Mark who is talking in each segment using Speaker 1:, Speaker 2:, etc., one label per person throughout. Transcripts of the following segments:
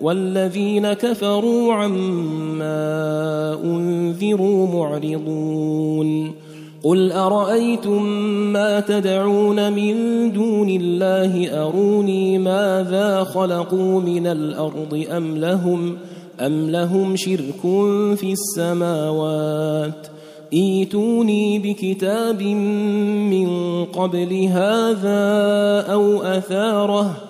Speaker 1: والذين كفروا عما أنذروا معرضون. قل أرأيتم ما تدعون من دون الله؟ أروني ماذا خلقوا من الأرض؟ أم لهم أم لهم شرك في السماوات؟ إيتوني بكتاب من قبل هذا أو أثاره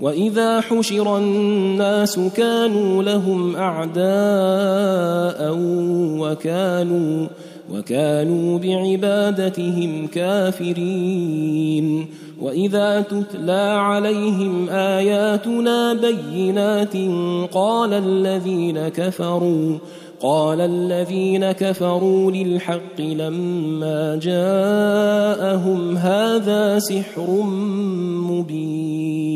Speaker 1: وإذا حشر الناس كانوا لهم أعداء وكانوا وكانوا بعبادتهم كافرين. وإذا تتلى عليهم آياتنا بينات قال الذين كفروا قال الذين كفروا للحق لما جاءهم هذا سحر مبين.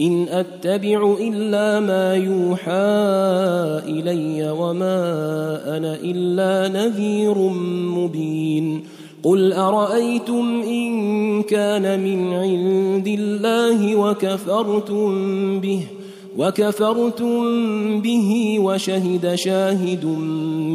Speaker 1: إن أتبع إلا ما يوحى إلي وما أنا إلا نذير مبين. قل أرأيتم إن كان من عند الله وكفرتم به وكفرتم به وشهد شاهد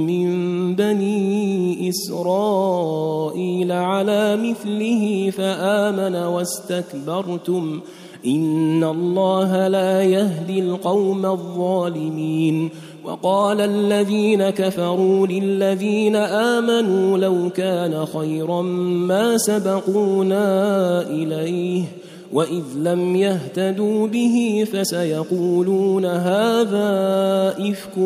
Speaker 1: من بني إسرائيل على مثله فآمن واستكبرتم. ان الله لا يهدي القوم الظالمين وقال الذين كفروا للذين امنوا لو كان خيرا ما سبقونا اليه واذ لم يهتدوا به فسيقولون هذا افك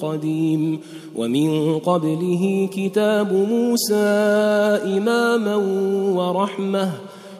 Speaker 1: قديم ومن قبله كتاب موسى اماما ورحمه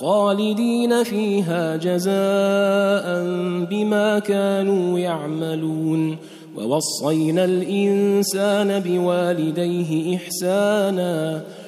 Speaker 1: خالدين فيها جزاء بما كانوا يعملون. ووصينا الإنسان بوالديه إحسانا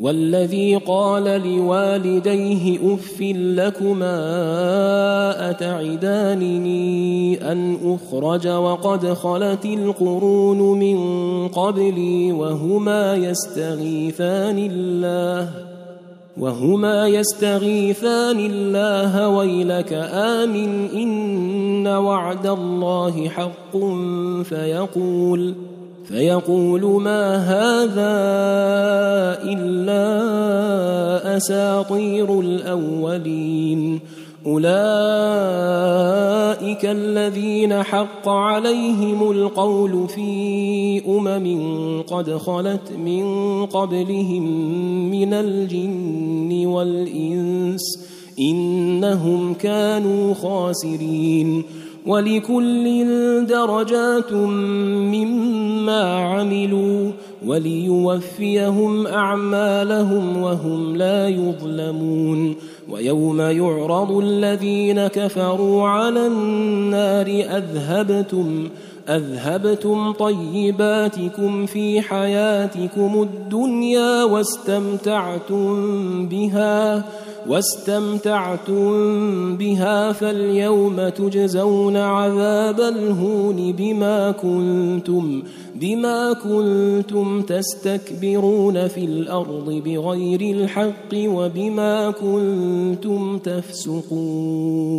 Speaker 1: والذي قال لوالديه اف لكما أتعدانني أن أخرج وقد خلت القرون من قبلي وهما يستغيثان الله وهما يستغيثان الله ويلك آمن إن وعد الله حق فيقول فيقول ما هذا إلا أساطير الأولين. أولئك الذين حق عليهم القول في أمم قد خلت من قبلهم من الجن والإنس إنهم كانوا خاسرين. ولكل درجات مما عملوا. وليوفيهم أعمالهم وهم لا يظلمون ويوم يعرض الذين كفروا على النار أذهبتم أذهبتم طيباتكم في حياتكم الدنيا واستمتعتم بها واستمتعتم بها فاليوم تجزون عذاب الهون بما كنتم بما كنتم تستكبرون في الأرض بغير الحق وبما كنتم تفسقون.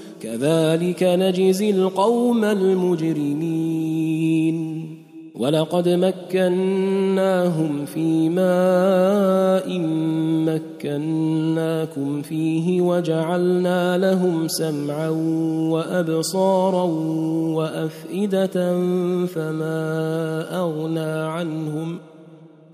Speaker 1: كذلك نجزي القوم المجرمين. ولقد مكناهم في ماء مكناكم فيه وجعلنا لهم سمعا وأبصارا وأفئدة فما أغنى عنهم ۖ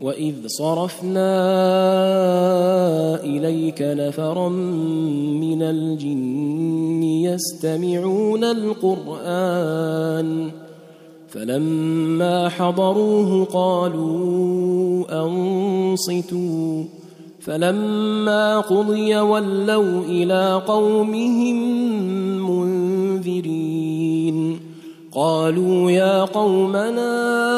Speaker 1: واذ صرفنا اليك نفرا من الجن يستمعون القران فلما حضروه قالوا انصتوا فلما قضي ولوا إلى قومهم منذرين قالوا يا قومنا